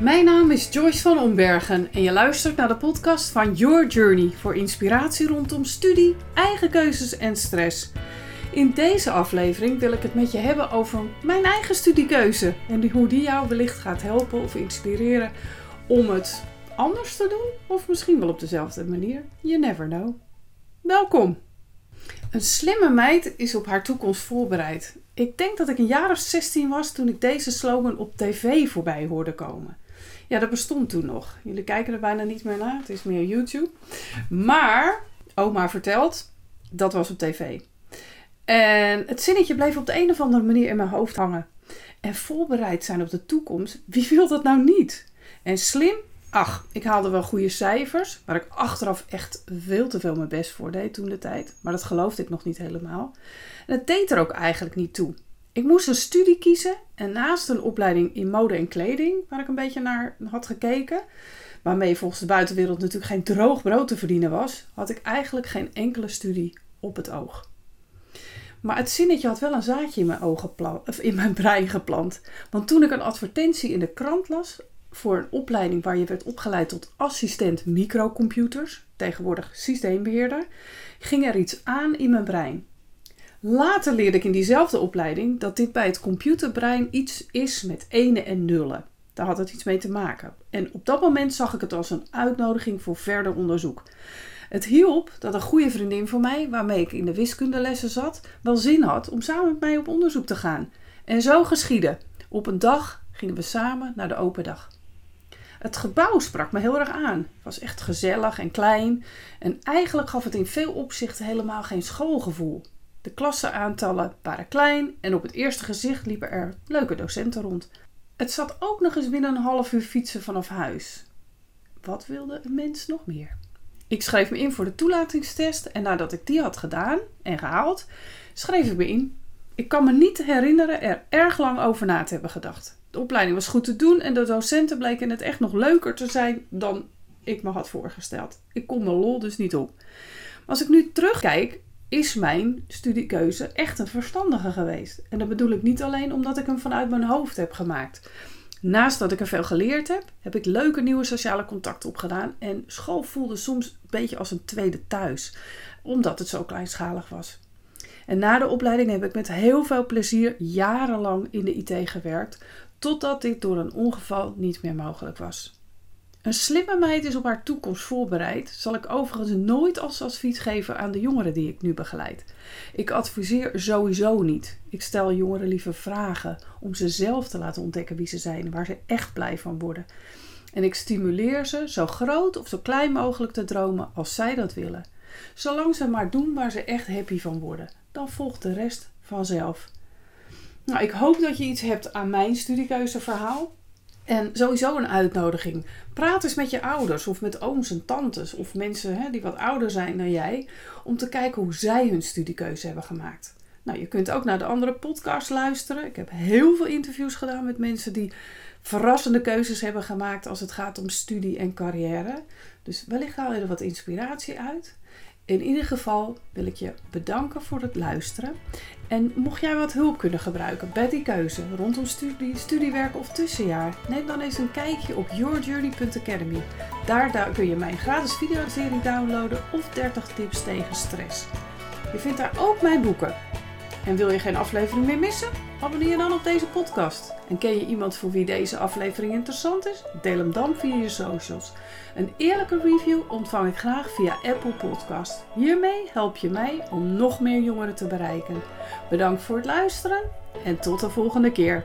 Mijn naam is Joyce van Ombergen en je luistert naar de podcast van Your Journey voor inspiratie rondom studie, eigen keuzes en stress. In deze aflevering wil ik het met je hebben over mijn eigen studiekeuze en hoe die jou wellicht gaat helpen of inspireren om het anders te doen of misschien wel op dezelfde manier. You never know. Welkom! Een slimme meid is op haar toekomst voorbereid. Ik denk dat ik een jaar of 16 was toen ik deze slogan op tv voorbij hoorde komen. Ja, dat bestond toen nog. Jullie kijken er bijna niet meer naar. Het is meer YouTube. Maar, oma vertelt, dat was op tv. En het zinnetje bleef op de een of andere manier in mijn hoofd hangen. En voorbereid zijn op de toekomst, wie wil dat nou niet? En slim, ach, ik haalde wel goede cijfers, waar ik achteraf echt veel te veel mijn best voor deed toen de tijd. Maar dat geloofde ik nog niet helemaal. En het deed er ook eigenlijk niet toe. Ik moest een studie kiezen en naast een opleiding in mode en kleding, waar ik een beetje naar had gekeken, waarmee volgens de buitenwereld natuurlijk geen droog brood te verdienen was, had ik eigenlijk geen enkele studie op het oog. Maar het zinnetje had wel een zaadje in mijn, ogen of in mijn brein geplant. Want toen ik een advertentie in de krant las voor een opleiding waar je werd opgeleid tot assistent microcomputers, tegenwoordig systeembeheerder, ging er iets aan in mijn brein. Later leerde ik in diezelfde opleiding dat dit bij het computerbrein iets is met enen en nullen. Daar had het iets mee te maken. En op dat moment zag ik het als een uitnodiging voor verder onderzoek. Het hielp dat een goede vriendin van mij, waarmee ik in de wiskundelessen zat, wel zin had om samen met mij op onderzoek te gaan. En zo geschiedde. Op een dag gingen we samen naar de open dag. Het gebouw sprak me heel erg aan. Het was echt gezellig en klein. En eigenlijk gaf het in veel opzichten helemaal geen schoolgevoel. De klassenaantallen waren klein en op het eerste gezicht liepen er leuke docenten rond. Het zat ook nog eens binnen een half uur fietsen vanaf huis. Wat wilde een mens nog meer? Ik schreef me in voor de toelatingstest en nadat ik die had gedaan en gehaald, schreef ik me in. Ik kan me niet herinneren er erg lang over na te hebben gedacht. De opleiding was goed te doen en de docenten bleken het echt nog leuker te zijn dan ik me had voorgesteld. Ik kon mijn lol dus niet op. Als ik nu terugkijk, is mijn studiekeuze echt een verstandige geweest. En dat bedoel ik niet alleen omdat ik hem vanuit mijn hoofd heb gemaakt. Naast dat ik er veel geleerd heb, heb ik leuke nieuwe sociale contacten opgedaan. En school voelde soms een beetje als een tweede thuis, omdat het zo kleinschalig was. En na de opleiding heb ik met heel veel plezier jarenlang in de IT gewerkt, totdat dit door een ongeval niet meer mogelijk was. Een slimme meid is op haar toekomst voorbereid, zal ik overigens nooit als advies geven aan de jongeren die ik nu begeleid. Ik adviseer sowieso niet. Ik stel jongeren liever vragen om ze zelf te laten ontdekken wie ze zijn, waar ze echt blij van worden. En ik stimuleer ze zo groot of zo klein mogelijk te dromen als zij dat willen. Zolang ze maar doen waar ze echt happy van worden, dan volgt de rest vanzelf. Nou, ik hoop dat je iets hebt aan mijn studiekeuzeverhaal. En sowieso een uitnodiging. Praat eens met je ouders of met ooms en tantes of mensen hè, die wat ouder zijn dan jij, om te kijken hoe zij hun studiekeuze hebben gemaakt. Nou, je kunt ook naar de andere podcasts luisteren. Ik heb heel veel interviews gedaan met mensen die verrassende keuzes hebben gemaakt als het gaat om studie en carrière. Dus wellicht haal je er wat inspiratie uit. In ieder geval wil ik je bedanken voor het luisteren. En mocht jij wat hulp kunnen gebruiken bij die keuze rondom studie, studiewerk of tussenjaar, neem dan eens een kijkje op yourjourney.academy. Daar, daar kun je mijn gratis videoserie downloaden of 30 tips tegen stress. Je vindt daar ook mijn boeken. En wil je geen aflevering meer missen? Abonneer dan op deze podcast. En ken je iemand voor wie deze aflevering interessant is? Deel hem dan via je socials. Een eerlijke review ontvang ik graag via Apple Podcast. Hiermee help je mij om nog meer jongeren te bereiken. Bedankt voor het luisteren en tot de volgende keer.